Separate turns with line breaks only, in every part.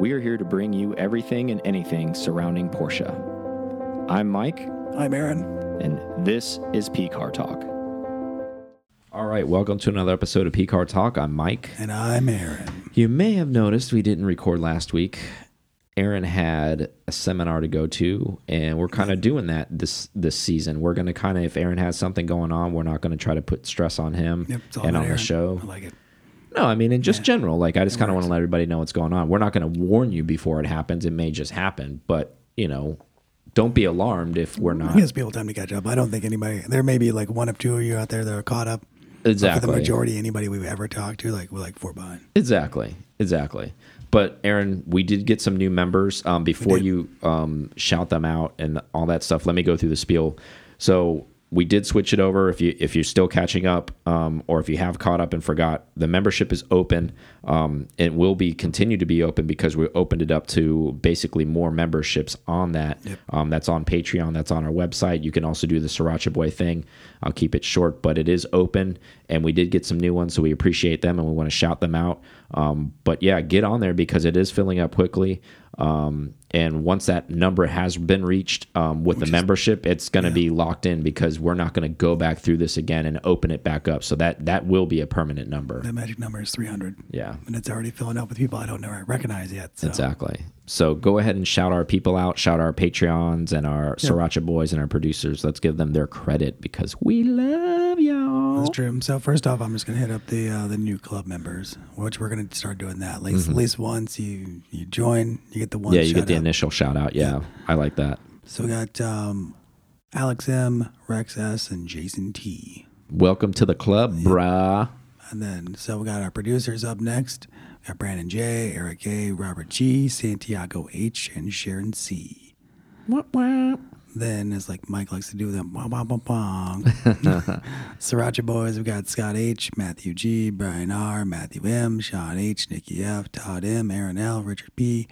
we are here to bring you everything and anything surrounding Porsche. I'm Mike,
I'm Aaron.
and this is P Car Talk.
All right, welcome to another episode of P Car Talk. I'm Mike.
And I'm Aaron.
You may have noticed we didn't record last week. Aaron had a seminar to go to, and we're kind of doing that this this season. We're going to kind of, if Aaron has something going on, we're not going to try to put stress on him
Yep,
and
about
on the show.
I like it.
No, I mean, in just general, like I just kind of want to let everybody know what's going on. We're not going to warn you before it happens. It may just happen, but you know, don't be alarmed if we're not.
It gives people time to catch up. I don't think anybody, there may be like one of two of you out there that are caught up. But for the majority, anybody we've ever talked to, like we're like four behind.
Exactly. Exactly. But Aaron, we did get some new members. Um, before you um, shout them out and all that stuff, let me go through the spiel. So we did switch it over. If you if you're still catching up, um, or if you have caught up and forgot, the membership is open. Um, it will be continue to be open because we opened it up to basically more memberships on that. Um, that's on Patreon. That's on our website. You can also do the Sriracha Boy thing. I'll keep it short, but it is open, and we did get some new ones, so we appreciate them and we want to shout them out. Um, but yeah, get on there because it is filling up quickly. Um, and once that number has been reached um, with the membership, it's going to be locked in because we're not going to go back through this again and open it back up. So that that will be a permanent number.
The magic number is 300.
Yeah.
And it's already filling up with people I don't know or recognize yet. So.
Exactly. So go ahead and shout our people out, shout our Patreons and our Sriracha boys and our producers. Let's give them their credit because we love y'all.
That's true. So first off, I'm just gonna hit up the uh, the new club members, which we're gonna start doing that. At least, at least once you you join, you get the one.
Mm-hmm. Yeah, you get the
shout-out.
initial shout out. Yeah, I like that.
So we got um, Alex M, Rex S, and Jason T.
Welcome to the club, bruh.
And then, so we got our producers up next. We got Brandon J, Eric A, Robert G, Santiago H, and Sharon C. Then, it's like Mike likes to do them, wah, wah, wah, wah. Sriracha Boys, We've got Scott H, Matthew G, Brian R, Matthew M, Sean H, Nikki F, Todd M, Aaron L, Richard P,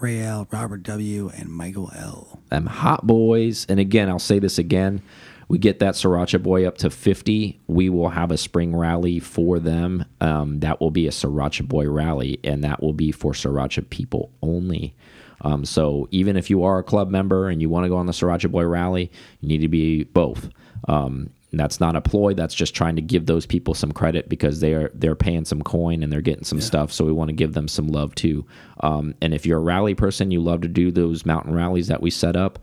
Ray L, Robert W, and Michael L.
them hot boys. And again, I'll say this again. We get that Sriracha boy up to 50. We will have a spring rally for them. Um, that will be a Sriracha boy rally, and that will be for Sriracha people only. Um, so even if you are a club member and you want to go on the Sriracha boy rally, you need to be both. Um, that's not a ploy. That's just trying to give those people some credit because they are they're paying some coin and they're getting some stuff. So we want to give them some love too. Um, and if you're a rally person, you love to do those mountain rallies that we set up.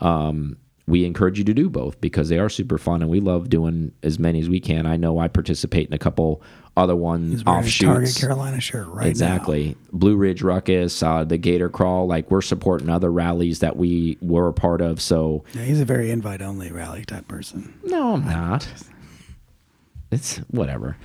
Um, we encourage you to do both because they are super fun and we love doing as many as we can. I know I participate in a couple other ones
his Target. Carolina shirt right
Exactly. Blue Ridge Ruckus, uh, the Gator Crawl, like we're supporting other rallies that we were a part of. So.
Yeah, he's a very invite only rally type person.
no, I'm not. It's whatever.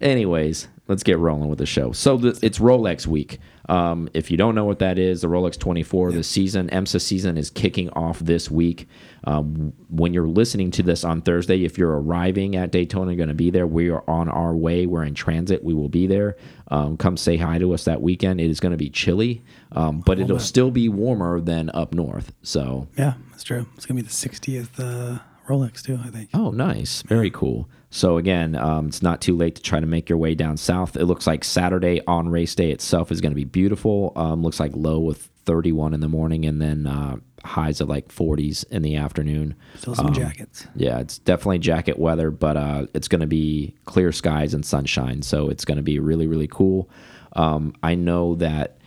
Anyways, let's get rolling with the show. So the, it's Rolex week. Um, if you don't know what that is, the Rolex 24, the season, IMSA season is kicking off this week. Um, when you're listening to this on Thursday, if you're arriving at Daytona, you're going to be there. We are on our way. We're in transit. We will be there. Um, come say hi to us that weekend. It is going to be chilly, um, but it'll still be warmer than up north. So
Yeah, that's true. It's gonna be the 60th uh, Rolex too. I think.
Oh, nice. Very cool. So again, um, it's not too late to try to make your way down south. It looks like Saturday on race day itself is going to be beautiful. Um, looks like low with 31 in the morning and then uh, highs of like 40s in the afternoon.
Still some jackets.
Yeah, it's definitely jacket weather, but uh, it's going to be clear skies and sunshine. So it's going to be really, really cool. Um, I know that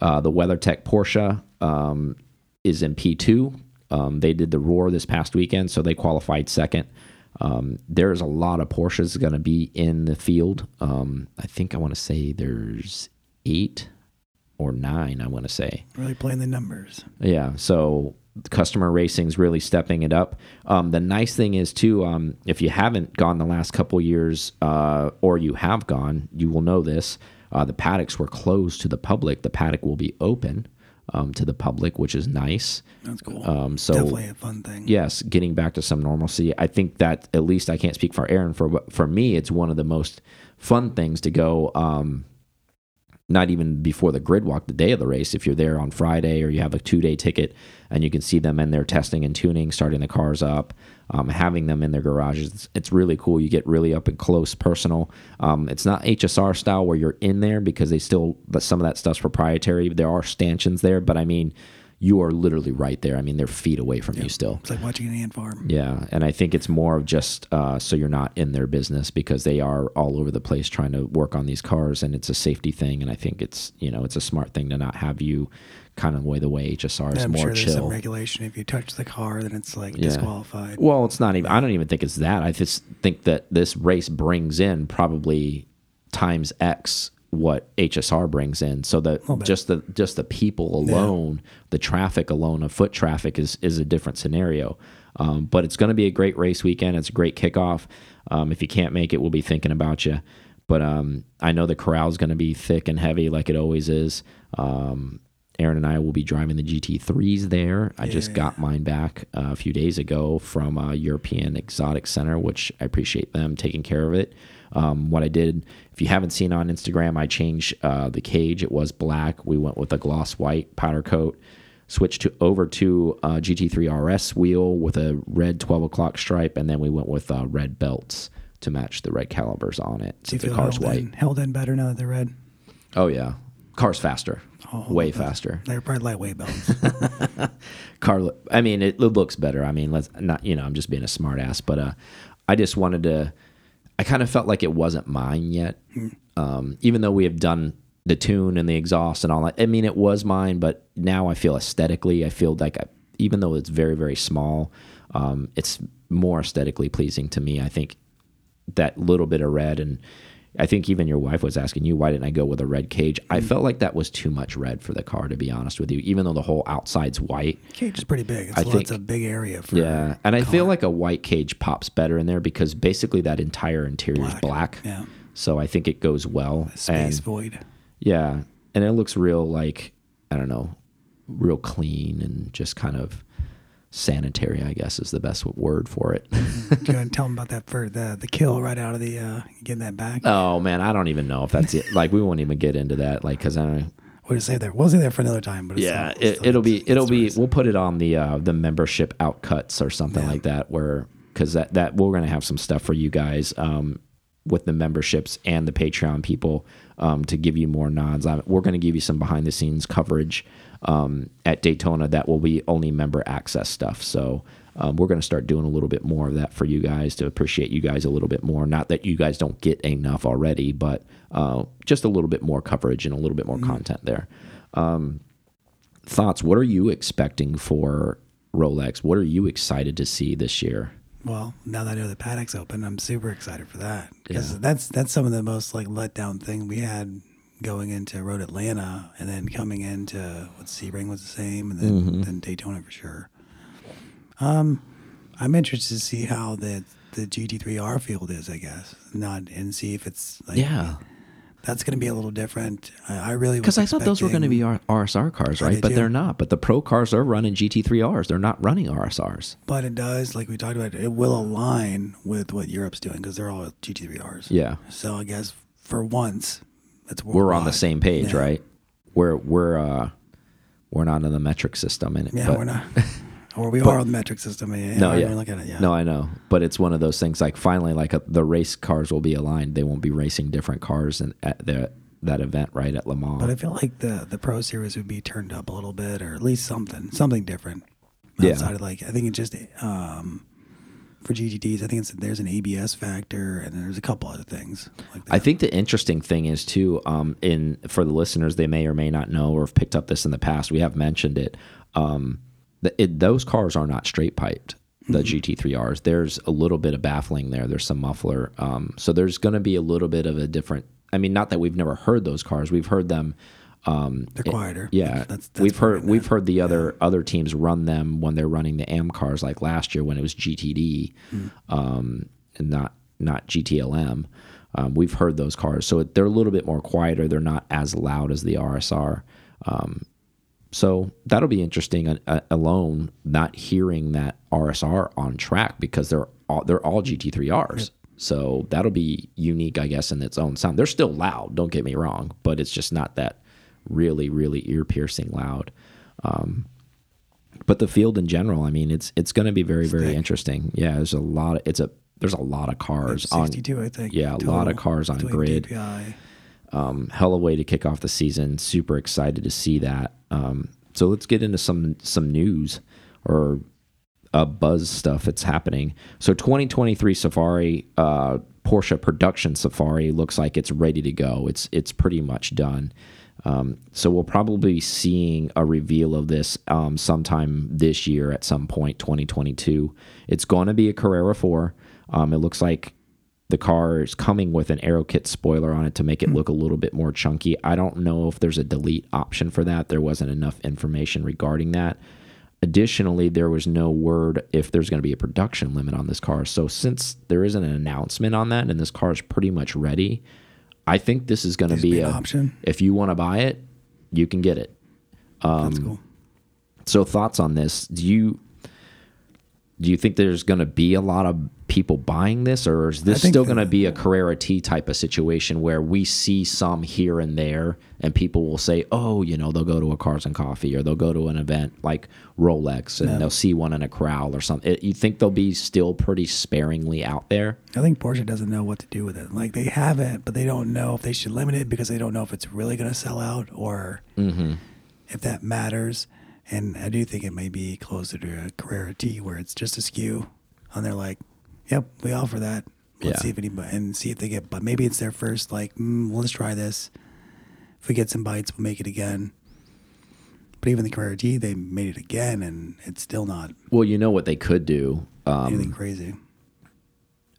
uh, the WeatherTech Porsche um, is in P2. Um, they did the Roar this past weekend, so they qualified second. Um, there's a lot of Porsches going to be in the field. Um, I think I want to say there's eight or nine, I want to say.
Really playing the numbers.
Yeah, so customer racing's really stepping it up. Um, the nice thing is too, um, if you haven't gone the last couple years, uh, or you have gone, you will know this. Uh, the paddocks were closed to the public. The paddock will be open um, to the public, which is nice.
That's cool.
Um, so
Definitely a fun thing.
yes, getting back to some normalcy. I think that at least I can't speak for Aaron. For for me, it's one of the most fun things to go. Um, not even before the grid walk, the day of the race. If you're there on Friday or you have a two day ticket, and you can see them in there testing and tuning, starting the cars up, um, having them in their garages. It's, it's, really cool. You get really up and close, personal. Um, it's not HSR style where you're in there because they still some of that stuff's proprietary. There are stanchions there, but I mean you are literally right there. I mean, they're feet away from you still.
It's like watching an ant farm.
Yeah, and I think it's more of just uh, so you're not in their business because they are all over the place trying to work on these cars, and it's a safety thing. And I think it's you know it's a smart thing to not have you kind of way the way HSR is
I'm
more
sure
chill.
There's some regulation if you touch the car, then it's like yeah. disqualified.
Well, it's not even. I don't even think it's that. I just think that this race brings in probably times X what HSR brings in. So that just the just the people alone, yeah. the traffic alone of foot traffic is is a different scenario. Um, but it's going to be a great race weekend. It's a great kickoff. Um, if you can't make it, we'll be thinking about you. But um, I know the corral is going to be thick and heavy like it always is. Um, Aaron and I will be driving the GT3s there. I yeah. just got mine back uh, a few days ago from a European Exotic Center, which I appreciate them taking care of it. Um, what I did, if you haven't seen on Instagram, I changed uh, the cage. It was black. We went with a gloss white powder coat. Switched to over to a GT3 RS wheel with a red 12 o'clock stripe, and then we went with uh, red belts to match the red calipers on it.
So the car's held white. In, held in better now that they're red.
Oh yeah, car's faster, oh, way faster.
They're probably lightweight belts.
Car, I mean, it looks better. I mean, let's not, you know, I'm just being a smartass, but uh, I just wanted to I kind of felt like it wasn't mine yet. Um, even though we have done the tune and the exhaust and all that. I mean, it was mine, but now I feel aesthetically, I feel like I, even though it's very, very small, um, it's more aesthetically pleasing to me. I think that little bit of red and I think even your wife was asking you why didn't I go with a red cage. I mm-hmm. felt like that was too much red for the car, to be honest with you. Even though the whole outside's white,
cage is pretty big. It's, I think it's a big area. for
Yeah, and I feel like a white cage pops better in there because basically that entire interior black. is black.
Yeah.
So I think it goes well.
A space and, void.
Yeah, and it looks real like I don't know, real clean and just kind of sanitary, I guess is the best word for it.
Do you want to tell them about that for the the kill right out of the uh, getting that back?
Oh man, I don't even know if that's it. Like we won't even get into that. Like because I don't.
We'll say there. We'll say there for another time. But
yeah, still, it, will be it'll be we'll put it on the uh, the membership outcuts or something yeah. like that. Where because that that we're gonna have some stuff for you guys um, with the memberships and the Patreon people um, to give you more nods. we're gonna give you some behind the scenes coverage um, at Daytona that will be only member access stuff. So um, we're going to start doing a little bit more of that for you guys to appreciate you guys a little bit more. Not that you guys don't get enough already, but uh, just a little bit more coverage and a little bit more mm -hmm. content there. Um, thoughts? What are you expecting for Rolex? What are you excited to see this year?
Well, now that I know the paddock's open, I'm super excited for that because yeah. that's that's some of the most like letdown thing we had going into Road Atlanta and then coming into what Sebring was the same and then, mm-hmm. then Daytona for sure. Um, I'm interested to see how the the GT3R field is, I guess, not and see if it's like
yeah.
That's going to be a little different. I, I really
because I thought those were going to be RSR cars, right? But they're not. But the pro cars are running GT3Rs. They're not running RSRs.
But it does, like we talked about, it will align with what Europe's doing because they're all GT3Rs.
Yeah.
So I guess for once,
that's we're on the same page, yeah. right? We're we're uh we're not in the metric system in it.
Yeah, but, we're not. Or we but, are on the metric system. Yeah,
no, yeah. Look at it, yeah. No, I know, but it's one of those things. Like finally, like a, the race cars will be aligned. They won't be racing different cars and at the that event right at Le Mans.
But I feel like the the Pro Series would be turned up a little bit, or at least something, something different. Outside yeah. of like, I think it just um, for GTDs. I think it's there's an ABS factor, and there's a couple other things. Like
I think the interesting thing is too, um, in for the listeners, they may or may not know or have picked up this in the past. We have mentioned it. Um, the, it those cars are not straight piped. The mm -hmm. GT3Rs. There's a little bit of baffling there. There's some muffler. Um, so there's going to be a little bit of a different. I mean, not that we've never heard those cars. We've heard them
um, They're quieter.
It, yeah, that's, that's we've heard we've heard the other yeah. other teams run them when they're running the AM cars, like last year when it was GTD, mm. um, and not not GTLM. Um, we've heard those cars, so they're a little bit more quieter. They're not as loud as the RSR. Um, so that'll be interesting uh, alone, not hearing that RSR on track because they're all, they're all GT3Rs. Yep. So that'll be unique, I guess, in its own sound. They're still loud, don't get me wrong, but it's just not that really, really ear piercing loud. Um, but the field in general, I mean, it's it's going to be very, very interesting. Yeah, there's a lot. Of, it's a there's a lot of cars on.
62, I think.
Yeah, a lot of cars on grid.
DPI.
Um, hell of a way to kick off the season. Super excited to see that. Um, so let's get into some some news or uh, buzz stuff that's happening. So 2023 Safari, uh, Porsche production Safari looks like it's ready to go. It's it's pretty much done. Um, so we'll probably be seeing a reveal of this um, sometime this year at some point, 2022. It's going to be a Carrera 4. Um, it looks like the car is coming with an aero kit spoiler on it to make it look a little bit more chunky. I don't know if there's a delete option for that. There wasn't enough information regarding that. Additionally, there was no word if there's going to be a production limit on this car. So since there isn't an announcement on that and this car is pretty much ready, I think this is going to be
an
a
option?
If you want to buy it, you can get it. Um,
That's cool.
So thoughts on this? Do you do you think there's going to be a lot of people buying this, or is this still going to be a Carrera T type of situation where we see some here and there, and people will say, "Oh, you know, they'll go to a Cars and Coffee, or they'll go to an event like Rolex, and they'll see one in a crowd or something." It- You think they'll be still pretty sparingly out there?
I think Porsche doesn't know what to do with it. Like they have it, but they don't know if they should limit it because they don't know if it's really going to sell out or
Mm-hmm.
if that matters. And I do think it may be closer to a Carrera T where it's just a skew, and they're like, "Yep, we offer that. Let's
Yeah.
see if anybody and see if they get." But maybe it's their first. Like, mm, well, let's try this. If we get some bites, we'll make it again. But even the Carrera T, they made it again, and it's still not
Well, you know what they could do. Um,
anything crazy.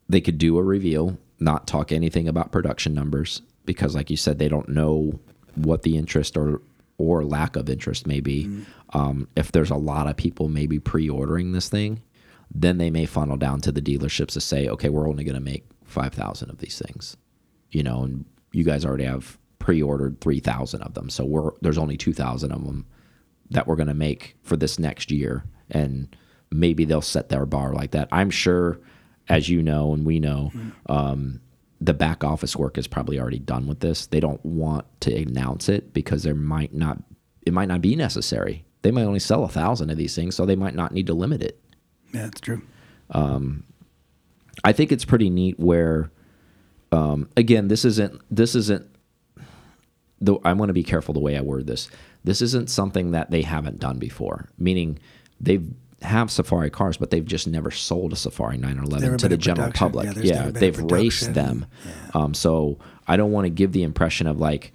they could do a reveal, not talk anything about production numbers because, like you said, they don't know what the interest or or lack of interest may be. Um, if there's a lot of people maybe pre-ordering this thing, then they may funnel down to the dealerships to say, okay, we're only going to make five thousand of these things, you know, and you guys already have pre-ordered three thousand of them, so we're there's only two thousand of them that we're going to make for this next year and maybe they'll set their bar like that i'm sure as you know and we know um, the back office work is probably already done with this they don't want to announce it because there might not it might not be necessary they might only sell a thousand of these things so they might not need to limit it
Yeah, it's true.
Um, I think it's pretty neat where um, again this isn't this isn't the I want to be careful the way I word this. This isn't something that they haven't done before. Meaning they have Safari cars, but they've just never sold a Safari 911 to the general public.
Yeah,
Yeah,
never been a
they've raced them. Um, so I don't want to give the impression of like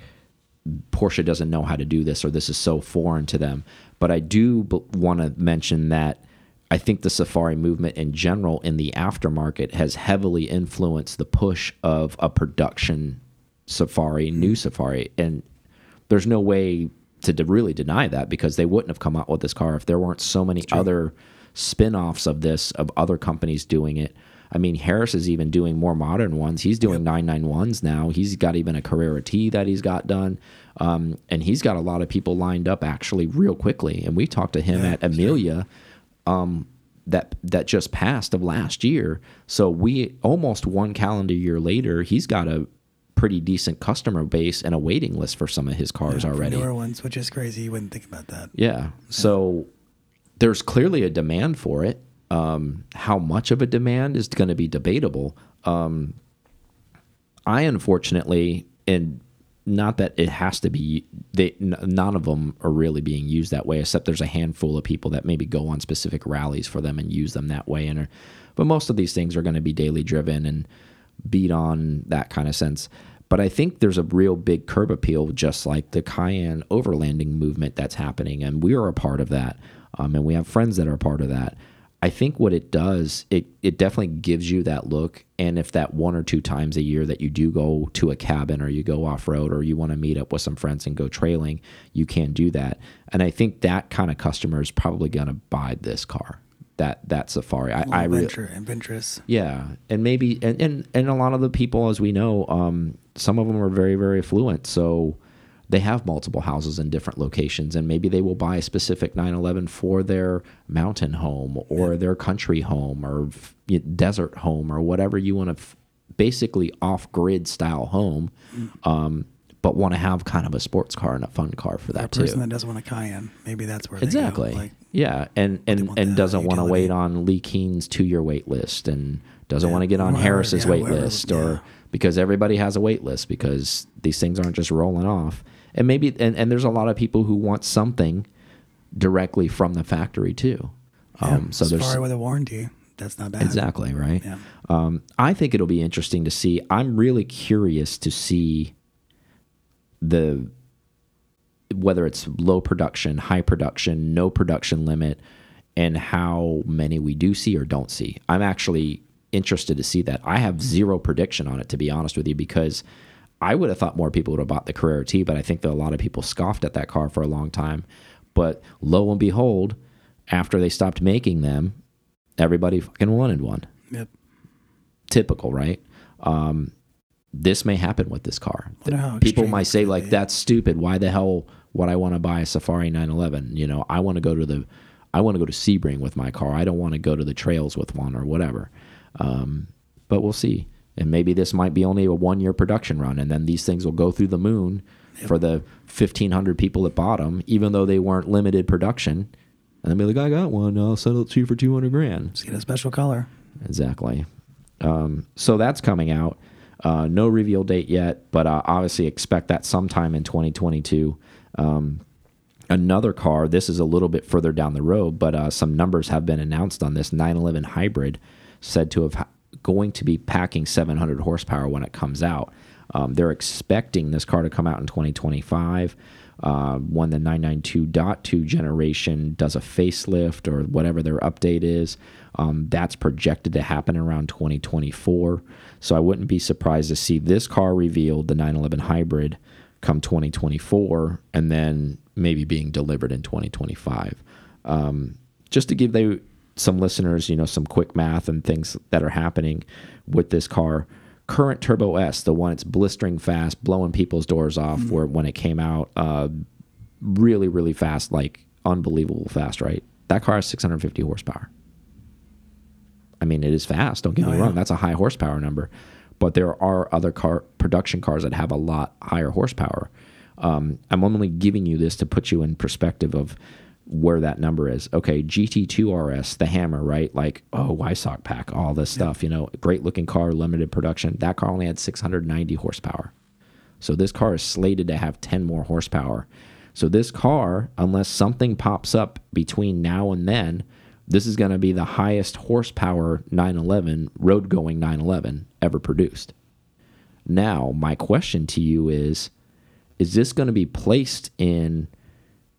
Porsche doesn't know how to do this or this is so foreign to them. But I do want to mention that I think the Safari movement in general in the aftermarket has heavily influenced the push of a production Safari, new Safari. And there's no way to de- really deny that because they wouldn't have come out with this car if there weren't so many other spin-offs of this of other companies doing it. I mean, Harris is even doing more modern ones. He's doing 991s now. He's got even a Carrera T that he's got done. Um, and he's got a lot of people lined up actually real quickly. And we talked to him at Amelia um, that that just passed of last year. So we almost one calendar year later, he's got a pretty decent customer base and a waiting list for some of his cars
For
already.
newer ones, which is crazy. You wouldn't think about that.
Yeah. So there's clearly a demand for it. Um, how much of a demand is going to be debatable. Um, I unfortunately, and not that it has to be, they, n- none of them are really being used that way, except there's a handful of people that maybe go on specific rallies for them and use them that way. And are, but most of these things are going to be daily driven and beat on that kind of sense. But I think there's a real big curb appeal, just like the Cayenne overlanding movement that's happening, and we are a part of that, um, and we have friends that are a part of that. I think what it does, it it definitely gives you that look. And if that one or two times a year that you do go to a cabin or you go off road or you want to meet up with some friends and go trailing, you can do that. And I think that kind of customer is probably going to buy this car, that that Safari. I, I really,
adventurous.
yeah, and maybe and, and and a lot of the people, as we know, um, some of them are very very affluent, so they have multiple houses in different locations, and maybe they will buy a specific 911 for their mountain home or their country home or desert home or whatever you want to basically off grid style home, um, but want to have kind of a sports car and a fun car for that
a person
too.
that doesn't want a Cayenne, maybe that's where
Exactly.
Like,
yeah, and and and doesn't want to wait on Leh Keen's two year wait list, and doesn't
Yeah,
want to get on Harris's
yeah,
wait list,
yeah.
or because everybody has a wait list because these things aren't just rolling off. And maybe and, and there's a lot of people who want something directly from the factory too. Um, so there's
Safari with a warranty. That's not bad.
exactly right.
Yeah.
Um, I think it'll be interesting to see. I'm really curious to see the whether it's low production, high production, no production limit, and how many we do see or don't see. I'm actually interested to see that. I have zero prediction on it to be honest with you because I would have thought more people would have bought the Carrera T, but I think that a lot of people scoffed at that car for a long time. But lo and behold, after they stopped making them, everybody fucking wanted one.
Yep.
Typical, right? Um, this may happen with this car. People might say like, "That's stupid. Why the hell would I want to buy a Safari 911? You know, I want to go to the, I want to go to Sebring with my car. I don't want to go to the trails with one or whatever." Um, but we'll see. And maybe this might be only a one year production run, and then these things will go through the moon for the 1,500 people that bought them, even though they weren't limited production. And then be like, I got one. I'll settle it to you for 200 grand.
Just get a special color.
Exactly. Um, so that's coming out. Uh, no reveal date yet, but uh, obviously expect that sometime in 2022. Um, another car, this is a little bit further down the road, but uh, some numbers have been announced on this 911 hybrid, said to have going to be packing 700 horsepower when it comes out. Um, they're expecting this car to come out in 2025 uh, when the 992.2 generation does a facelift or whatever their update is. Um, that's projected to happen around 2024. So I wouldn't be surprised to see this car revealed, the 911 hybrid, come 2024, and then maybe being delivered in 2025. Um, just to give they, some listeners, you know, some quick math and things that are happening with this car. Current Turbo S, the one it's blistering fast, blowing people's doors off, where when it came out, uh, really, really fast, like unbelievable fast, right? That car has 650 horsepower. I mean, it is fast. Don't get me
Oh, yeah.
wrong. That's a high horsepower number, but there are other car production cars that have a lot higher horsepower. Um, I'm only giving you this to put you in perspective of where that number is. Okay, GT2 RS, the Hammer, right? Like, oh, Weissach pack, all this stuff. You know, great looking car, limited production. That car only had 690 horsepower. So this car is slated to have 10 more horsepower. So this car, unless something pops up between now and then, this is going to be the highest horsepower 911 road going 911 ever produced. Now, my question to you is is this going to be placed in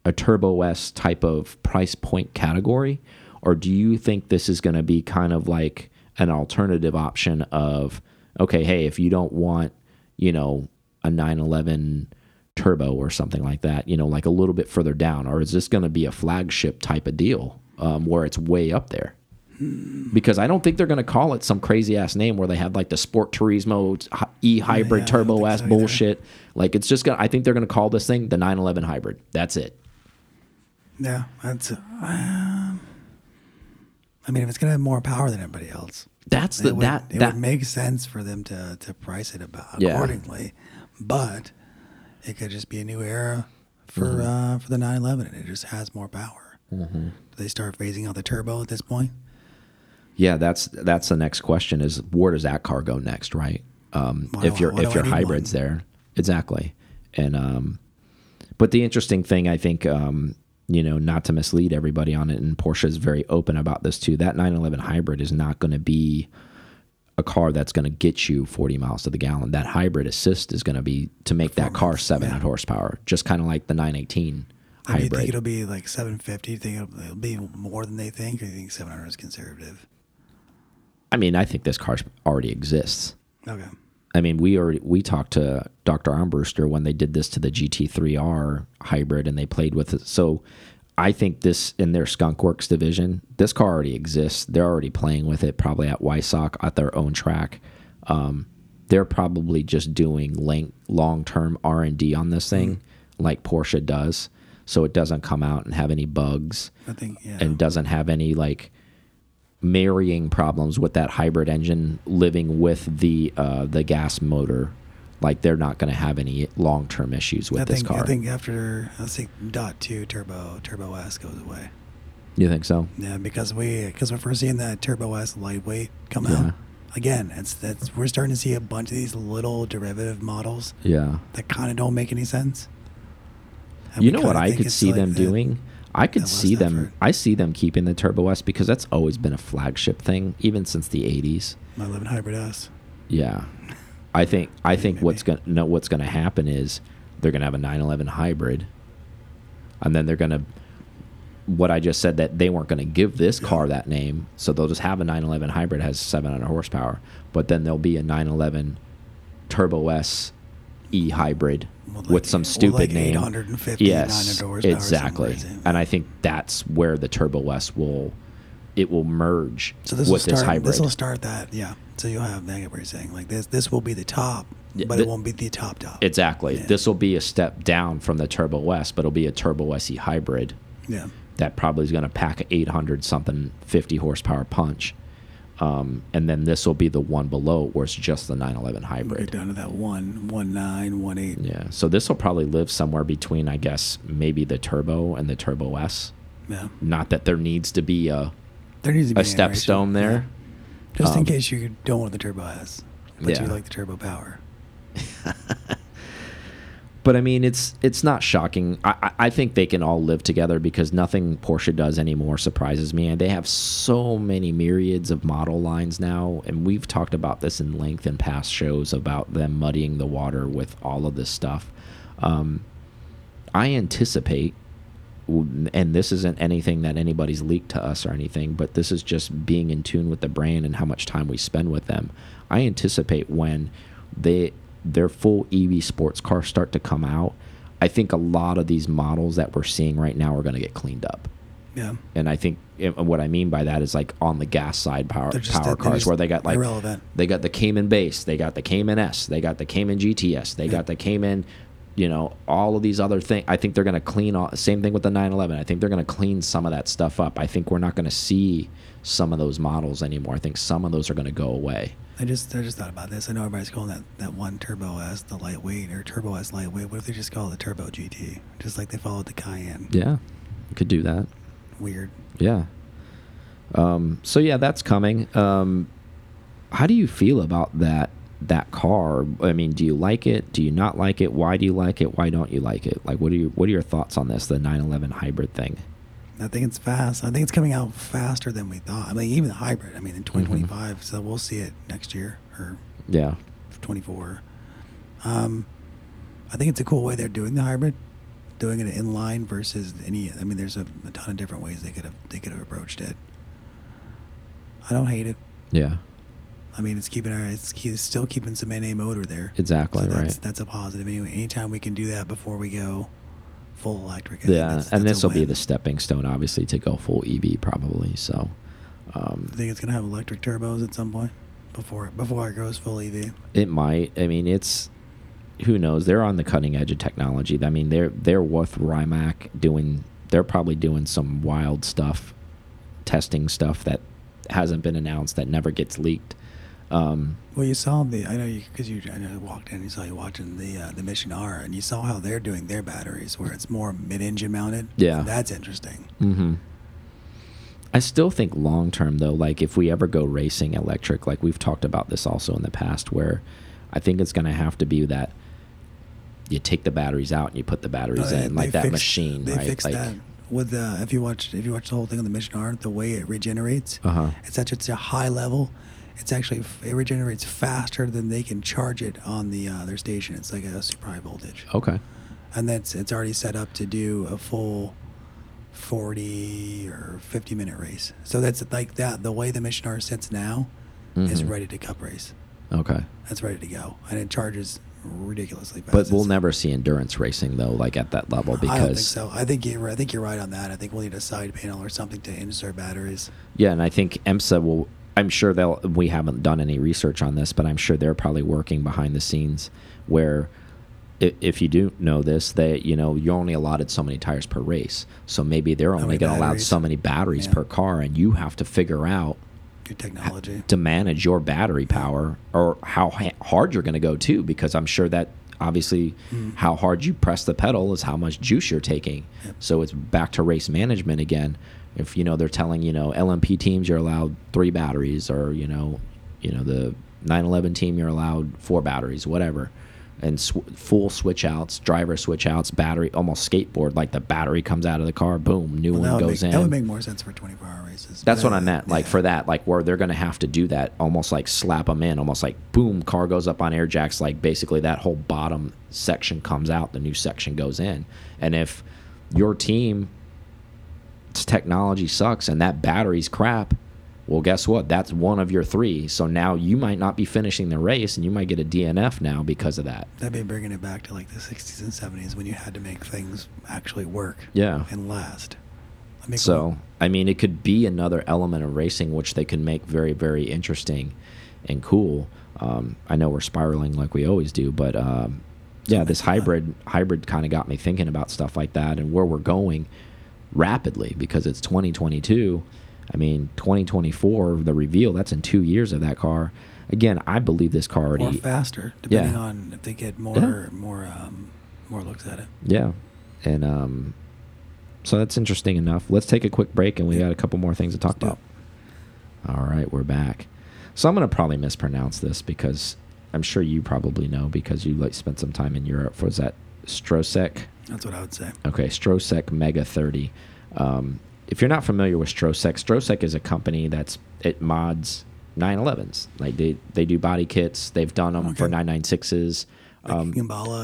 a Turbo S type of price point category or do you think this is going to be kind of like an alternative option of okay, hey, if you don't want, you know, a 911 turbo or something like that, you know, like a little bit further down? Or is this going to be a flagship type of deal um, where it's way up there? Because I don't think they're going to call it some crazy ass name where they have like the Sport Turismo e hybrid
Yeah,
turbo ass
so
bullshit. Like it's just going to, I think they're going to call this thing the 911 hybrid. That's it.
Yeah, that's. Uh, um, I mean, if it's gonna have more power than everybody else,
That's the,
it would,
that,
it
that,
would make sense for them to to price it about
Yeah.
accordingly. But it could just be a new era for
Mm-hmm.
uh, for the 911, and it just has more power. Do they start phasing out the turbo at this point?
Yeah, that's that's the next question is where does that car go next, right? Um,
Why
if
do-
your
why
if your hybrid's
one?
there, exactly. And um, but the interesting thing, I think, um, you know, not to mislead everybody on it, and Porsche is very open about this too. That 911 hybrid is not going to be a car that's going to get you 40 miles to the gallon. That hybrid assist is going to be to make that car 700 horsepower, just kind of like the 918
Do you think it'll be like 750? Do you think it'll, it'll be more than they think, or do you think 700 is conservative?
I mean, I think this car already exists.
Okay.
I mean, we already we talked to Dr. Armbruster when they did this to the GT3R hybrid and they played with it. So I think this in their Skunk Works division, this car already exists. They're already playing with it, probably at Weissach at their own track. Um, they're probably just doing long term R and D on this thing, like Porsche does, so it doesn't come out and have any bugs
I think yeah.
and doesn't have any like marrying problems with that hybrid engine living with the uh, the gas motor. Like they're not going to have any long term issues with
I
this
think
car.
I think after let's say dot two turbo turbo S goes away.
you think so?
Yeah, because we because we're seeing that turbo S lightweight come
Yeah.
out again, it's that's we're starting to see a bunch of these little derivative models
Yeah.
that kind of don't make any sense. And
You know what I could see
like
them
that-
doing? I could see them.
effort.
I see them keeping the Turbo S because that's always been a flagship thing, even since the '80s.
My 11 hybrid S.
Yeah, I think. I think
Maybe.
what's going to no, what's going to happen is they're going to have a 911 hybrid, and then they're going to. What I just said that they weren't going to give this
Yeah.
car that name, so they'll just have a 911 hybrid has 700 horsepower, but then there'll be a 911 Turbo S E hybrid
With
with some stupid
like
name.
850,
yes,
900
exactly. And I think that's where the Turbo S will, it will merge
So this will
with this
start.
hybrid.
This will start that. Yeah. So you'll have. I get what you're saying. Like this. This will be the top, but
the-
it won't be the top top.
exactly.
Yeah.
This will be a step down from the Turbo S, but it'll be a Turbo SE hybrid
yeah.
that probably is going to pack 800 something 50 horsepower punch. Um, and then this will be the one below where it's just the 911
We'll get
hybrid.
down to that one, one nine, one eight.
Yeah. So this will probably live somewhere between, I guess, maybe the Turbo and the Turbo S.
Yeah.
Not that there needs to be a,
There needs to be
a
an
step stone there.
Yeah. Just in
Um,
case you don't want the turbo S, but
Yeah.
you like the turbo power.
But I mean, it's it's not shocking. I, I think they can all live together because nothing Porsche does anymore surprises me. And they have so many myriads of model lines now, and we've talked about this in length in past shows about them muddying the water with all of this stuff. Um, I anticipate, and this isn't anything that anybody's leaked to us or anything, but this is just being in tune with the brand and how much time we spend with them. I anticipate when they their full EV sports cars start to come out, I think a lot of these models that we're seeing right now are going to get cleaned up.
Yeah.
And I think and what I mean by that is like on the gas side power
just-
power cars where they got like
irrelevant.
they got the Cayman base, they got the Cayman S, they got the Cayman GTS, they
Yeah.
got the Cayman, you know, all of these other things. I think they're going to clean all. Same thing with the 911. I think they're going to clean some of that stuff up. I think we're not going to see some of those models anymore. I think some of those are going to go away.
I just I just thought about this. I know everybody's calling that, that one Turbo S the lightweight or Turbo S lightweight. What if they just call it the Turbo GT? Just like they followed the Cayenne.
Yeah, could do that.
Weird.
Yeah. Um, so yeah, that's coming. Um, how do you feel about that that car? I mean, do you like it? Do you not like it? Why do you like it? Why don't you like it? Like, what are you what are your thoughts on this? The 911 hybrid thing.
I think it's fast. I think it's coming out faster than we thought. I mean, even the hybrid. I mean, in 2025. So we'll see it next year or
Yeah.
24. Um, I think it's a cool way they're doing the hybrid, doing it inline versus any. I mean, there's a, a ton of different ways they could have they could have approached it. I don't hate it.
Yeah.
I mean, it's keeping our it's, it's still keeping some NA motor there.
Exactly
So that's
right.
that's a positive. Anyway, anytime we can do that before we go full electric. I
Yeah,
that's-
and
that's a
this will be the stepping stone, obviously, to go full EV probably. So, um,
I think it's gonna have electric turbos at some point before before it goes full EV.
It might. I mean, it's who knows. They're on the cutting edge of technology. I mean, they're they're with Rimac doing. They're probably doing some wild stuff, testing stuff that hasn't been announced that never gets leaked. Um,
Well, you saw the I know you because you I know you walked in. You saw you watching the uh, the Mission R, and you saw how they're doing their batteries, where it's more mid-engine mounted.
Yeah.
that's interesting.
hmm I still think long term though, like if we ever go racing electric, like we've talked about this also in the past, where I think it's going to have to be that you take the batteries out and you put the batteries
No, they-
in, like that
fixed-
machine,
They
right?
fixed
like,
that with uh, if you watch if you watch the whole thing on the Mission R, the way it regenerates.
Uh huh.
It's at such a high level. It's actually it regenerates faster than they can charge it on the uh, their station. It's like a super high voltage,
Okay.
and that's it's already set up to do a full forty or fifty minute race. So that's like that. The way the Mission R sits now is
Mhm.
ready to cup race.
Okay.
That's ready to go, and it charges ridiculously fast.
But we'll never see endurance racing though, like at that level, because
I don't think so. I think you're I think you're right on that. I think we'll need a side panel or something to insert batteries.
yeah, and I think IMSA will. I'm sure they'll. We haven't done any research on this, but I'm sure they're probably working behind the scenes where. If you do know this, they you know you're only allotted so many tires per race, so maybe they're only going to allow so many batteries
Yeah.
per car, and you have to figure out
Your technology.
to manage your battery power or how ha- hard you're going to go too because i'm sure that obviously
Mm.
how hard you press the pedal is how much juice you're taking so it's back to race management again if you know they're telling you know lmp teams you're allowed three batteries or you know you know the 911 team you're allowed four batteries whatever and sw full switch outs driver switch outs battery almost skateboard like the battery comes out of the car boom new
Well,
one goes
make,
in
that would make more sense for 24 hour races.
that's
But,
what I meant. Like
yeah.
for that, like where they're going to have to do that, almost like slap them in, almost like boom, car goes up on air jacks. Like basically that whole bottom section comes out, the new section goes in. And if your team technology sucks and that battery's crap, well, guess what? That's one of your three. So now you might not be finishing the race, and you might get a DNF now because of that.
That'd be bringing it back to like the 60s and 70s when you had to make things actually work
Yeah.
and last.
So. I mean, it could be another element of racing which they can make very, very interesting and cool. Um, I know we're spiraling like we always do, but um, yeah, this hybrid hybrid kind of got me thinking about stuff like that and where we're going rapidly because it's 2022. I mean, 2024, the reveal that's in two years of that car. Again, I believe this car
or
already.
faster, depending
Yeah.
on if they get more more um, more looks at it.
Yeah, and um, so that's interesting enough. Let's take a quick break, and we got a couple more things to talk
it.
about. All right, we're back. So I'm gonna probably mispronounce this because I'm sure you probably know because you like spent some time in Europe. Was that Strosek?
That's what I would say.
Okay, Strosek Mega 30. Um, if you're not familiar with Strosek, Strosek is a company that's it mods 911s. Like they they do body kits. They've done them for 996s.
Like
Um,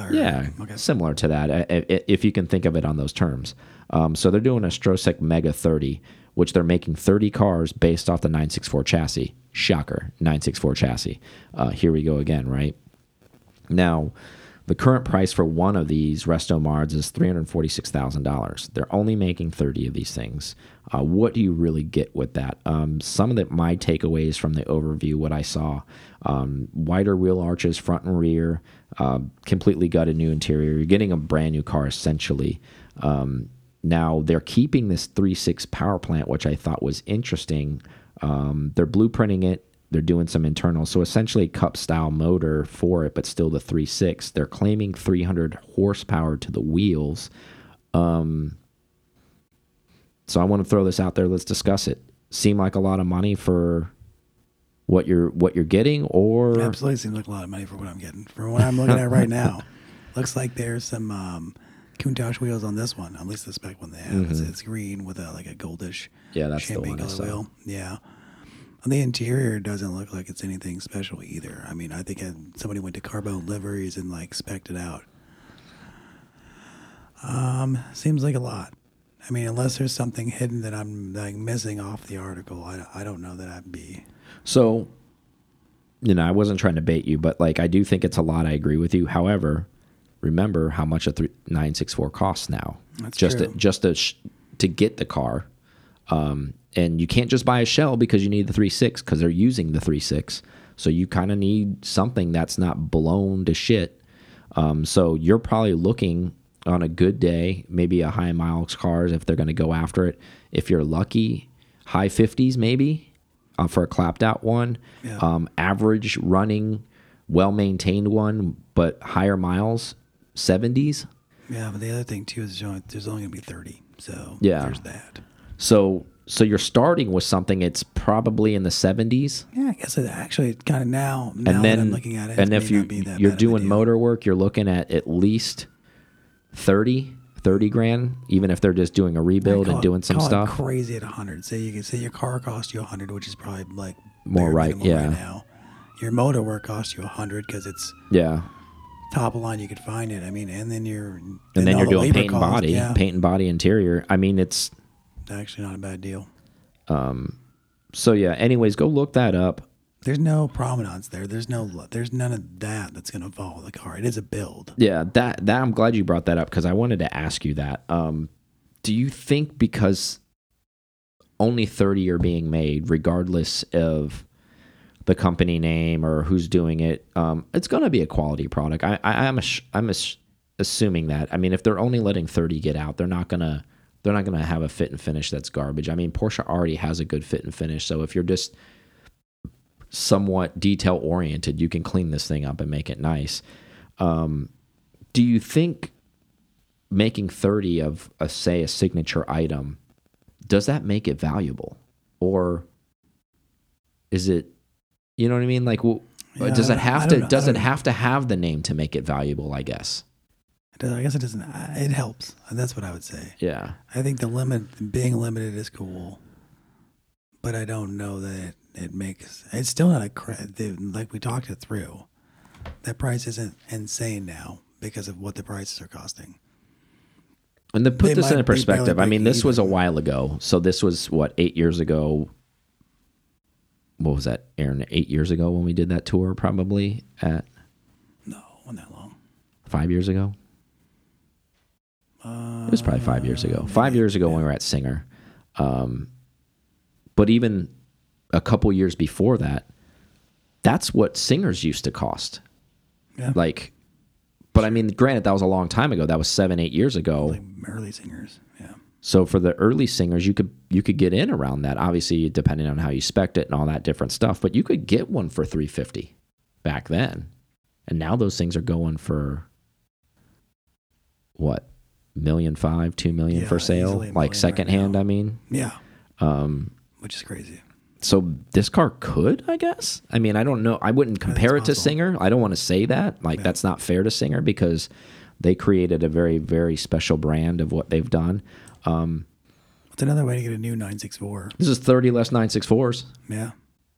or
yeah,
okay.
similar to that, i- i- if you can think of it on those terms. Um, so they're doing a Strosek Mega 30, which they're making 30 cars based off the 964 chassis. Shocker, 964 chassis. Uh, here we go again, right? Now, the current price for one of these Resto Mods is $346,000. They're only making 30 of these things. Uh, what do you really get with that? Um, some of the, my takeaways from the overview, what I saw um, wider wheel arches, front and rear, uh, completely gutted new interior. You're getting a brand new car essentially. Um, now, they're keeping this 3.6 power plant, which I thought was interesting. Um, they're blueprinting it they're doing some internal so essentially cup style motor for it but still the 3.6 they're claiming 300 horsepower to the wheels um so i want to throw this out there let's discuss it seem like a lot of money for what you're what you're getting or
Absolutely seems like a lot of money for what I'm getting. For what I'm looking at right now, looks like there's some um, Countach wheels on this one. At least the spec one they have. It's, it's green with a like a goldish.
Yeah, that's the
champagne
one
color wheel. Yeah. On the interior, doesn't look like it's anything special either. I mean, I think somebody went to Carbone liveries and like spec'd it out. Um, seems like a lot. I mean, unless there's something hidden that I'm like missing off the article, I, I don't know that I'd be.
So, you know, I wasn't trying to bait you, but like I do think it's a lot. I agree with you. However, remember how much a three, 964 costs now.
That's
just
true.
To, just to sh to get the car. Um, and you can't just buy a shell because you need the 3.6 because they're using the 3.6. So you kind of need something that's not blown to shit. Um, so you're probably looking on a good day, maybe a high miles cars if they're going to go after it. If you're lucky, high 50s maybe uh, for a clapped out one.
Yeah.
Um, average running, well maintained one, but higher miles, 70s.
Yeah, but the other thing too is only- there's only gonna be thirty. So
Yeah.
there's that.
So so you're starting with something it's probably in the 70s.
Yeah, I guess it actually kind of now. Now
and then
that I'm looking at it,
and
it
if you
not be that
you're
bad of a
doing motor work, you're looking at at least 30 30 grand even if they're just doing a rebuild and
it-
doing some stuff.
crazy at hundred. Say you can say your car cost you hundred, which is probably like
More right, yeah.
now. Your motor work costs you hundred because it's
Yeah.
top of line. You could find it. I mean, and then you're and
And then you're
the
doing paint and body,
Yeah,
paint and body interior. I mean it's
actually not a bad deal.
Um, so yeah, anyways, go look that up.
There's no provenance there. There's no. There's none of that that's gonna follow the car. It is a build.
Yeah, that that I'm glad you brought that up because I wanted to ask you that. Um, do you think because only 30 are being made, regardless of the company name or who's doing it, um, it's going to be a quality product? I, I I'm I'm ass- assuming that. I mean, if they're only letting 30 get out, they're not gonna they're not gonna have a fit and finish that's garbage. I mean, Porsche already has a good fit and finish, so if you're just somewhat detail oriented. You can clean this thing up and make it nice. Um, do you think making 30 of a say a signature item does that make it valuable or is it you know what I mean like well,
Yeah,
does it have to does it have to have the name to make it valuable I guess
I guess it doesn't. It helps. That's what I would say.
yeah
I think the limit, being limited, is cool, but I don't know that it, it makes. It's still not a like we talked it through. That price isn't insane now because of what the prices are costing.
And to put
They
this in perspective, I mean, this was a while ago. So this was what eight years ago. What was that, Aaron? Eight years ago when we did that tour, probably at
No, not that long.
five years ago. It was probably five years ago. Five years ago when we were at Singer. Um, but even a couple years before that, that's what singers used to cost.
Yeah,
Like, but I mean, granted, that was a long time ago. That was seven, eight years ago.
like early singers. Yeah,
So for the early singers, you could you could get in around that. Obviously, depending on how you spec it and all that different stuff, but you could get one for three fifty back then, and now those things are going for what million five, two million
Yeah,
for sale, like
million right
secondhand. I mean,
yeah,
um,
which is crazy.
so this car could, I guess. I mean, I don't know. I wouldn't compare it
it's
to
possible.
Singer. I don't want to say that. Like that's not fair to Singer because they created a very very special brand of what they've done. Um,
It's another way to get a new 964.
this is thirty less nine six fours.
Yeah,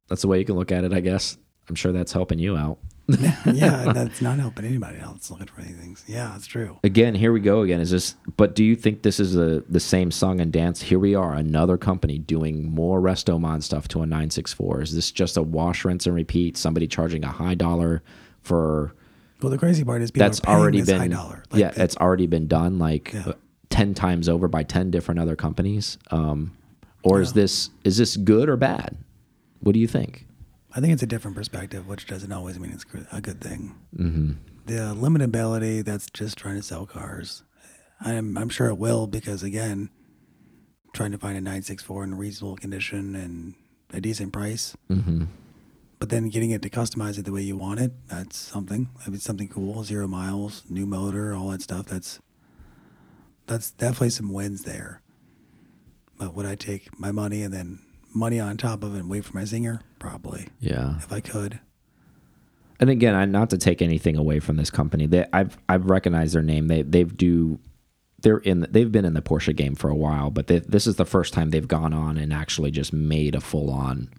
That's the way you can look at it, I guess. I'm sure that's helping you out.
Yeah, that's not helping anybody else looking for anything. Yeah, that's true.
Again, here we go again. Is this but do you think this is the the same song and dance? Here we are, another company doing more Resto Mod stuff to a 964. Is this just a wash, rinse, and repeat? Somebody charging a high dollar for
Well, the crazy part is people
that's already
this high
been
dollar. Like,
yeah, it's already been done like
Yeah.
uh, 10 times over by 10 different other companies. Um or is this is this good or bad? What do you think?
I think it's a different perspective, which doesn't always mean it's a good thing. Mm-hmm. The limitability, that's just trying to sell cars. I'm, I'm sure it will because, again, trying to find a 964 in reasonable condition and a decent price.
Mm-hmm.
But then getting it to customize it the way you want it, that's something. I mean, something cool. Zero miles, new motor, all that stuff. That's that's definitely some wins there. But would I take my money and then money on top of it and wait for my Singer? Probably,
Yeah.
if I could.
and again, I not to take anything away from this company. They, I've I've recognized their name. They they've do they're in they've been in the Porsche game for a while, but they, this is the first time they've gone on and actually just made a full on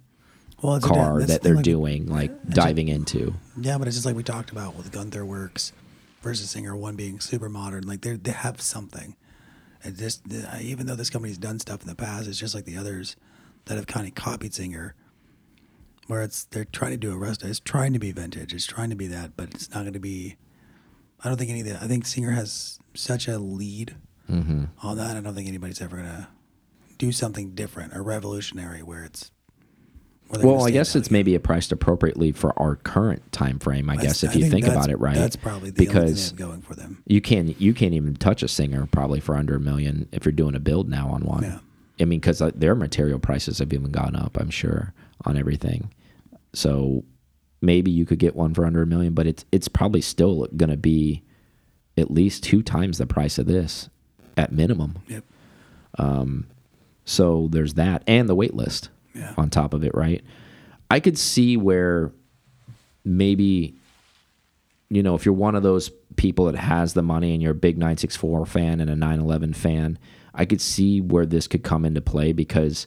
Well, it's a
car that they're
thing,
doing, like diving into.
Yeah, but it's just like we talked about with Gunther Werks versus Singer, one being super modern. Like they they have something. And just even though this company's done stuff in the past, it's just like the others that have kind of copied Singer, where it's they're trying to do a rest. It's trying to be vintage. It's trying to be that, but it's not going to be. I don't think any of that. I think Singer has such a lead
Mm-hmm.
on that. I don't think anybody's ever going to do something different or revolutionary where it's. where
Well, I guess it's maybe priced appropriately for our current time frame. I
That's-
guess if
I
you think
that's-
about it right,
That's probably the only thing
because
going for them.
you can't you can't even touch a singer probably for under a million if you're doing a build now on one.
Yeah.
I mean, because their material prices have even gone up. I'm sure on everything. So maybe you could get one for under a million, but it's it's probably still going to be at least two times the price of this at minimum.
Yep.
Um, So there's that, and the wait list
Yeah.
on top of it, right? I could see where maybe, you know, if you're one of those people that has the money and you're a big 964 fan and a 911 fan, I could see where this could come into play because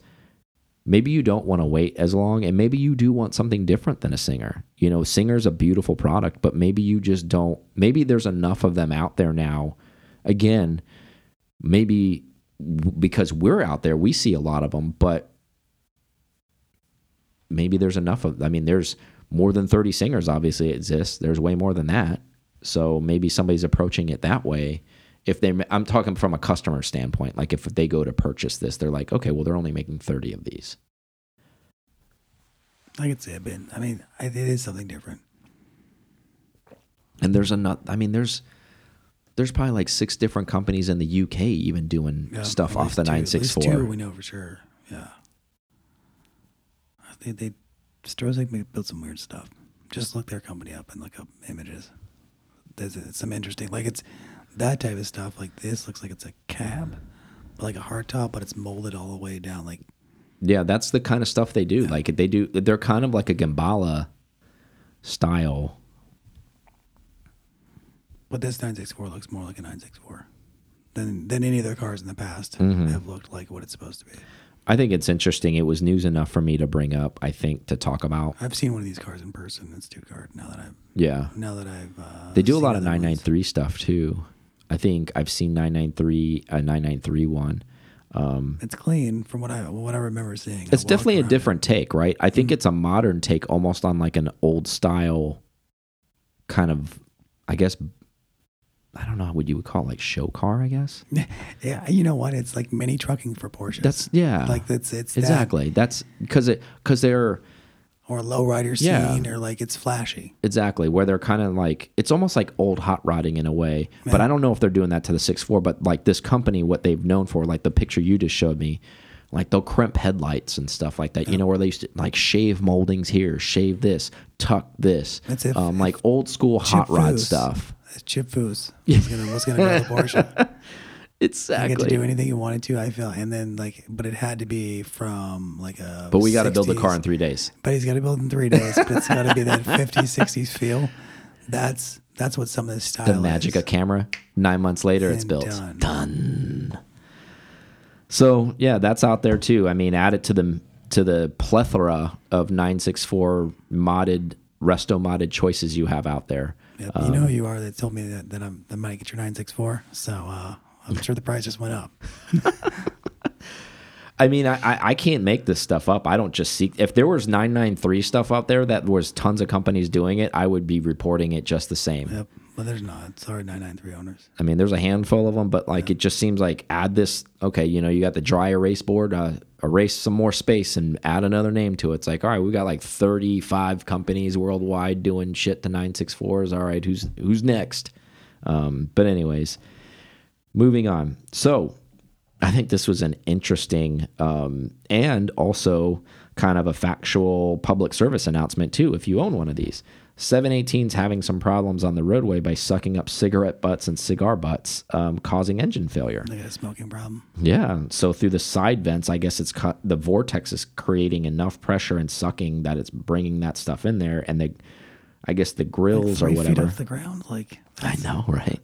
maybe you don't want to wait as long and maybe you do want something different than a singer. You know, singer's a beautiful product, but maybe you just don't, maybe there's enough of them out there now. Again, maybe because we're out there, we see a lot of them, but maybe there's enough of I mean there's more than 30 singers obviously exist. There's way more than that. So maybe somebody's approaching it that way. If they I'm talking from a customer standpoint, like if they go to purchase this, they're like, "Okay, well they're only making 30 of these."
I could see it, but I mean, I- it is something different.
And there's another. I mean there's there's probably like six different companies in the UK even doing
Yeah,
stuff off the
least
964.
Two we know for sure. Yeah. They they Strosek may build some weird stuff. Just look their company up and look up images. There's it's some interesting, like it's that type of stuff. Like this looks like it's a cab, like a hardtop, but it's molded all the way down. Like
Yeah, that's the kind of stuff they do. Like they do, they're kind of like a Gemballa style.
But this 964 looks more like a 964 than than any of their cars in the past
Mm-hmm.
have looked like what it's supposed to be.
I think it's interesting. It was news enough for me to bring up. I think to talk about.
I've seen one of these cars in person in Stuttgart. Now that I've
Yeah,
now that I've uh,
they do a lot of
other ones.
993 stuff too. I think I've seen 993, a uh, 993 one.
Um, it's clean from what I what I remember seeing.
It's definitely a different take, right? I think mm-hmm. it's a modern take, almost on like an old style kind of, I guess. I don't know what you would call it, like show car. I guess
Yeah, you know what? It's like mini trucking for Porsche.
that's yeah,
like it's it's that
exactly. That's because it because they're
or lowrider
Yeah.
scene or like it's flashy.
exactly where they're kind of like it's almost like old hot rodding in a way. But I don't know if they're doing that to the six four. But like this company, what they've known for, like the picture you just showed me. Like they'll crimp headlights and stuff like that, you know, where they used to like shave moldings here, shave this, tuck this,
That's if-
um, like old school hot
Chip
rod
Foose.
stuff.
Chip Foose was gonna was gonna go to Porsche. You
Exactly.
get to do anything you wanted to. I feel, and then like, but it had to be from like a.
but we got to build the car in three days.
But he's got to build in three days. But it's got to be that 50s, 60s feel. That's that's what some of this style.
The magic
is.
of camera. Nine months later, it's built.
done.
So yeah, that's out there too. I mean, add it to the to the plethora of 964 modded resto modded choices you have out there. Um,
you know who you are that told me that, that I'm that might get your 964. So uh, I'm sure the prices went up.
I mean, I, I I can't make this stuff up. I don't just seek. If there was 993 stuff out there that was tons of companies doing it, I would be reporting it just the same.
Yep. But there's not. Sorry, 993 owners.
I mean, there's a handful of them, but like it just seems like add this. Okay, you know, you got the dry erase board, uh, erase some more space and add another name to it. It's like, all right, we got like 35 companies worldwide doing shit to 964s. All right, who's who's next? Um, but anyways, moving on. So I think this was an interesting um, and also kind of a factual public service announcement too. If you own one of these, 718's having some problems on the roadway by sucking up cigarette butts and cigar butts, um, causing engine failure.
They got a smoking problem.
Yeah. So through the side vents, I guess it's cut. The vortex is creating enough pressure and sucking that it's bringing that stuff in there, and the, I guess the grills or
Three feet
whatever.
off the ground. Like
I know, right?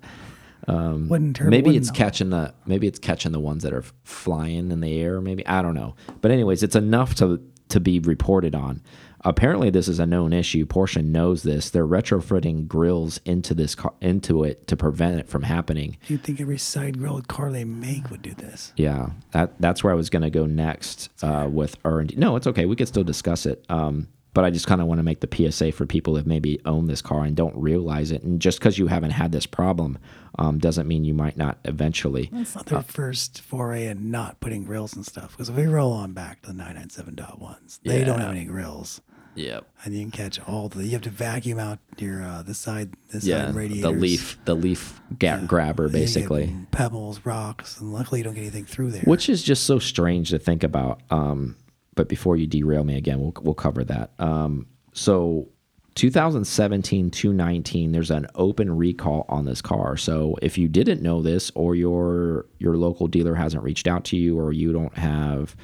Wouldn't turn.
maybe
wouldn't
it's
know.
catching the maybe it's catching the ones that are flying in the air maybe i don't know. But anyways it's enough to to be reported on. Apparently this is a known issue. Porsche knows this. They're retrofitting grills into this car, into it to prevent it from happening.
You'd think every side grilled car they make would do this.
yeah that that's where i was going to go next uh, with r&d no it's okay. We could still discuss it. Um, but i just kind of want to make the psa for people that maybe own this car and don't realize it and just because you haven't had this problem um, doesn't mean you might not eventually
It's not their first foray in not putting grills and stuff. Because if we roll on back to the 997.1s, they don't have any grills.
yep
And you can catch all the. You have to vacuum out your uh, the side the
yeah,
side radiators.
the leaf, the leaf ga- grabber, basically,
pebbles, rocks, and luckily you don't get anything through there.
which is just so strange to think about. Um, but before you derail me again, we'll we'll cover that. Um, so 2017 219 there's an open recall on this car. So if you didn't know this or your your local dealer hasn't reached out to you or you don't have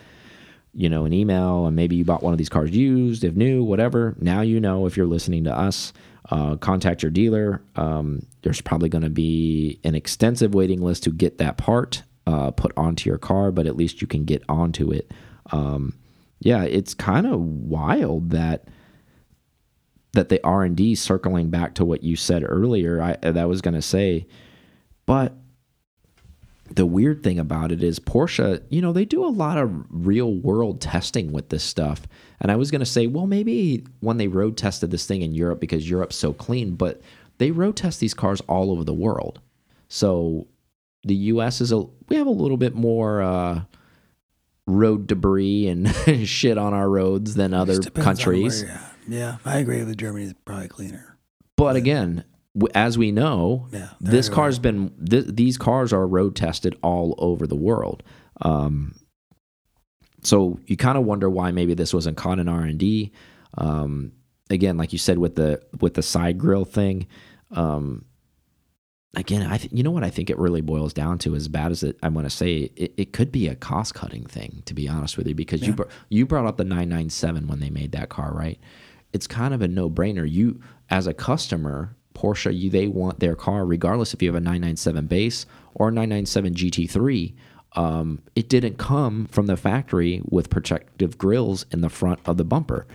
you know an email and maybe you bought one of these cars used if new whatever now you know if you're listening to us uh, contact your dealer. Um, there's probably going to be an extensive waiting list to get that part uh, put onto your car but at least you can get onto it. Um, yeah it's kind of wild that that the r&d circling back to what you said earlier i that was going to say but the weird thing about it is Porsche, you know, they do a lot of real world testing with this stuff. And I was going to say, well, maybe when they road tested this thing in Europe because Europe's so clean, but they road test these cars all over the world. So the US is a we have a little bit more uh road debris and shit on our roads than other
Just depends on
countries.
Yeah, I agree with Germany is probably cleaner.
But again, as we know,
Yeah,
this car's been th these cars are road tested all over the world. Um, so you kind of wonder why maybe this wasn't caught in R and D. Um, again, like you said with the with the side grill thing, um, again, I th you know what I think it really boils down to. As bad as it, I want to say, it, it could be a cost cutting thing. To be honest with you, because
Yeah.
you br you brought up the 997 when they made that car, right? It's kind of a no brainer. You as a customer, Porsche, you they want their car regardless if you have a 997 base or 997 GT3. Um, it didn't come from the factory with protective grills in the front of the bumper.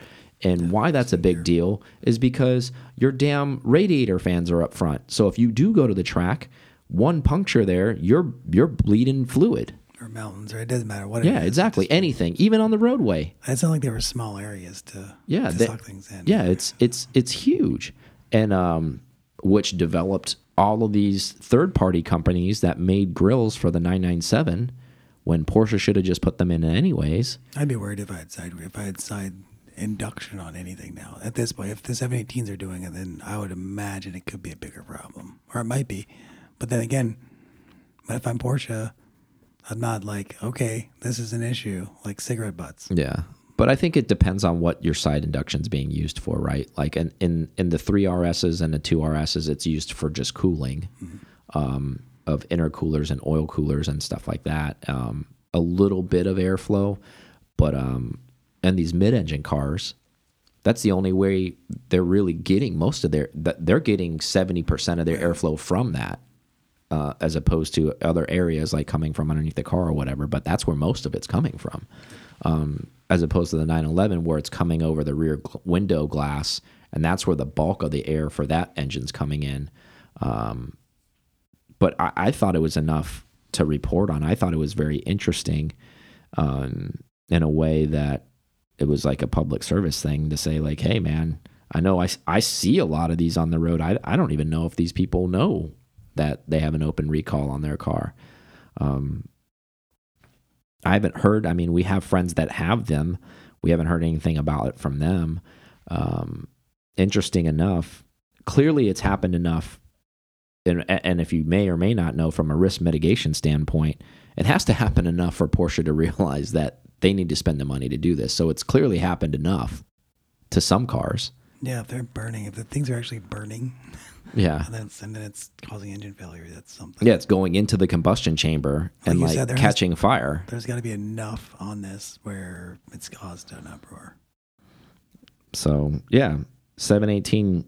And why that's a big deal is because your damn radiator fans are up front. So if you do go to the track, one puncture there, you're you're bleeding fluid.
Or mountains, or it doesn't matter what.
Yeah,
is.
exactly. Anything, even on the roadway.
It's not like there were small areas to
Yeah,
to suck things in.
Yeah, it's it's it's huge, and um, which developed all of these third party companies that made grills for the 997 when Porsche should have just put them in anyways.
I'd be worried if I had side if I had side induction on anything now. At this point, if the 718s are doing it, then I would imagine it could be a bigger problem, or it might be. But then again, but if I'm Porsche, I'm not like okay, this is an issue like cigarette butts.
Yeah. But I think it depends on what your side induction's being used for, right? Like in in, in the three RSs and the two RSs, it's used for just cooling um, of intercoolers and oil coolers and stuff like that. Um, a little bit of airflow, but um, and these mid-engine cars, that's the only way they're really getting most of their. They're getting seventy percent of their airflow from that uh, as opposed to other areas like coming from underneath the car or whatever. But that's where most of it's coming from, um, as opposed to the 911 where it's coming over the rear window glass, and that's where the bulk of the air for that engine's coming in. Um, but I, I thought it was enough to report on. I thought it was very interesting um, in a way that it was like a public service thing to say like, hey man. I know I, I see a lot of these on the road. I, I don't even know if these people know that they have an open recall on their car. Um, I haven't heard. I mean, we have friends that have them. We haven't heard anything about it from them. Um, interesting enough, clearly it's happened enough. And, and if you may or may not know from a risk mitigation standpoint, it has to happen enough for Porsche to realize that they need to spend the money to do this. So it's clearly happened enough to some cars.
Yeah, if they're burning, if the things are actually burning,
Yeah.
and then it's, and then it's causing engine failure, that's something.
Yeah, it's going into the combustion chamber and
you
like
said, there has-
catching fire.
There's got to be enough on this where it's caused an uproar.
So yeah, seven eighteen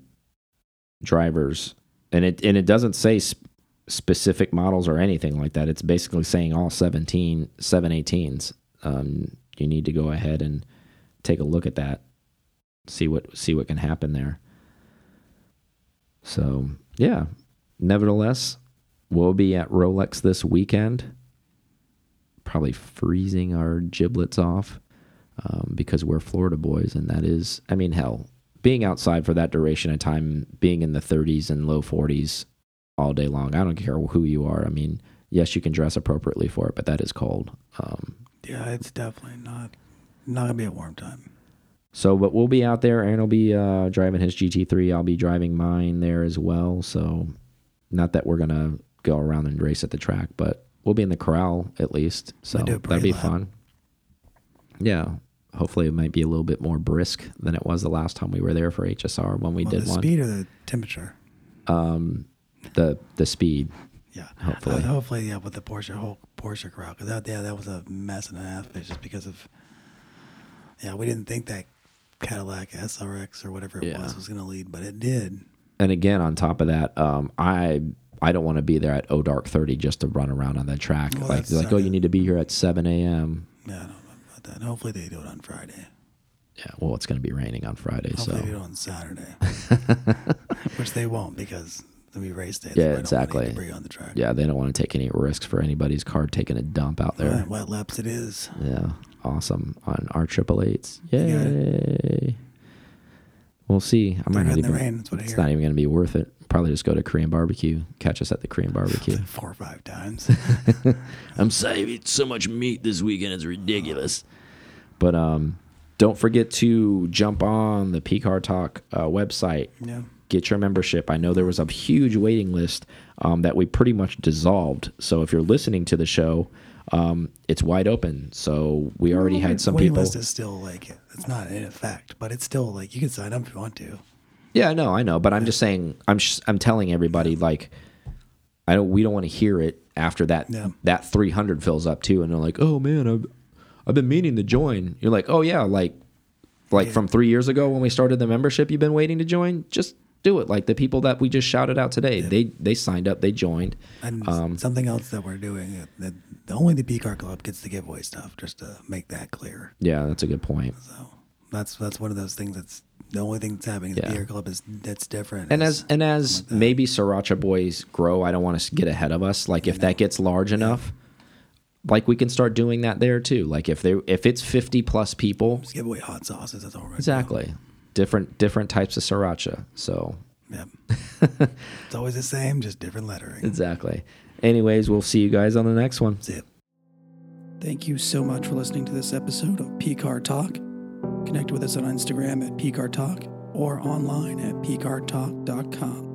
drivers, and it and it doesn't say sp- specific models or anything like that. It's basically saying all 17 718s. Um, you need to go ahead and take a look at that, see what see what can happen there. So yeah, nevertheless, we'll be at Rolex this weekend. Probably freezing our giblets off um, because we're Florida boys, and that is, I mean, hell, being outside for that duration of time, being in the 30s and low 40s all day long. I don't care who you are. I mean, yes, you can dress appropriately for it, but that is cold. Um,
Yeah, it's definitely not not gonna be a warm time.
so, but we'll be out there. Aaron will be uh, driving his GT3. I'll be driving mine there as well. So, not that we're gonna go around and race at the track, but we'll be in the corral at least. So that'd be fun. Yeah. Hopefully, it might be a little bit more brisk than it was the last time we were there for HSR when we
Well,
did
the
one.
speed or the temperature?
Um, the the speed.
Yeah,
Hopefully.
Uh, hopefully, yeah, with the Porsche whole Porsche crowd, because that yeah, that was a mess and a half. It's just because of yeah, we didn't think that Cadillac SRX or whatever it
Yeah.
was was gonna lead, but it did.
And again, on top of that, um, I I don't want to be there at O Dark thirty just to run around on that track.
Well,
like like oh, you need to be here at seven a.m.
Yeah, I don't know about that. Hopefully, they do it on Friday.
Yeah, well, it's going to be raining on Friday,
Hopefully, they do
so
it on Saturday, which they won't because it'll be race day.
Yeah,
They don't want any
exactly.
Debris on the track.
yeah, they don't want to take any risks for anybody's car taking a dump out there.
Right, wet laps it is.
Yeah, awesome on our triple eights. Yay! We'll see. I might
They're
not even.
rain, that's what I
it's not even going to be worth it. Probably just go to Korean barbecue. Catch us at the Korean barbecue.
Four or five times.
I'm saving so much meat this weekend. It's ridiculous. But um, don't forget to jump on the PCAR Talk uh, website.
yeah.
Get your membership. I know there was a huge waiting list um, that we pretty much dissolved. So if you're listening to the show, Um, it's wide open. So we already had some
waiting
people.
list is still like it's not in effect, but it's still like you can sign up if you want to.
Yeah, I know, I know, but I'm just saying, I'm sh- I'm telling everybody like, I don't, we don't want to hear it after that
Yeah.
that 300 fills up too, and they're like, oh man, I've I've been meaning to join. You're like, oh yeah, like like from three years ago when we started the membership, you've been waiting to join. Just do it. Like the people that we just shouted out today, they they signed up, they joined.
And
Um, something
else that we're doing uh, that only the P Car Club gets the giveaway stuff, just to make that clear.
Yeah, that's a good point.
So that's that's one of those things that's the only thing that's happening
Yeah.
the P Club is that's different.
And as and as maybe Sriracha boys grow, I don't want to get ahead of us. Like if that gets large enough, like we can start doing that there too. Like if they if it's 50 plus people,
just give away hot sauces. That's all right.
exactly. Different different types of sriracha. So
Yep. it's always the same, just different lettering.
exactly. Anyways, we'll see you guys on the next one.
That's it.
Thank you so much for listening to this episode of PCAR Talk. Connect with us on Instagram at PCAR Talk or online at PCARTalk.com.